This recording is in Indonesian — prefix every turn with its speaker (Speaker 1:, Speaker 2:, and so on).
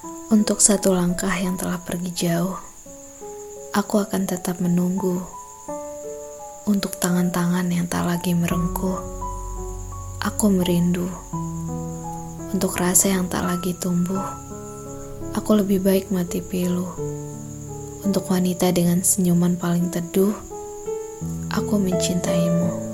Speaker 1: Untuk satu langkah yang telah pergi jauh, aku akan tetap menunggu. Untuk tangan-tangan yang tak lagi merengkuh, aku merindu. Untuk rasa yang tak lagi tumbuh, aku lebih baik mati pilu. Untuk wanita dengan senyuman paling teduh, aku mencintaimu.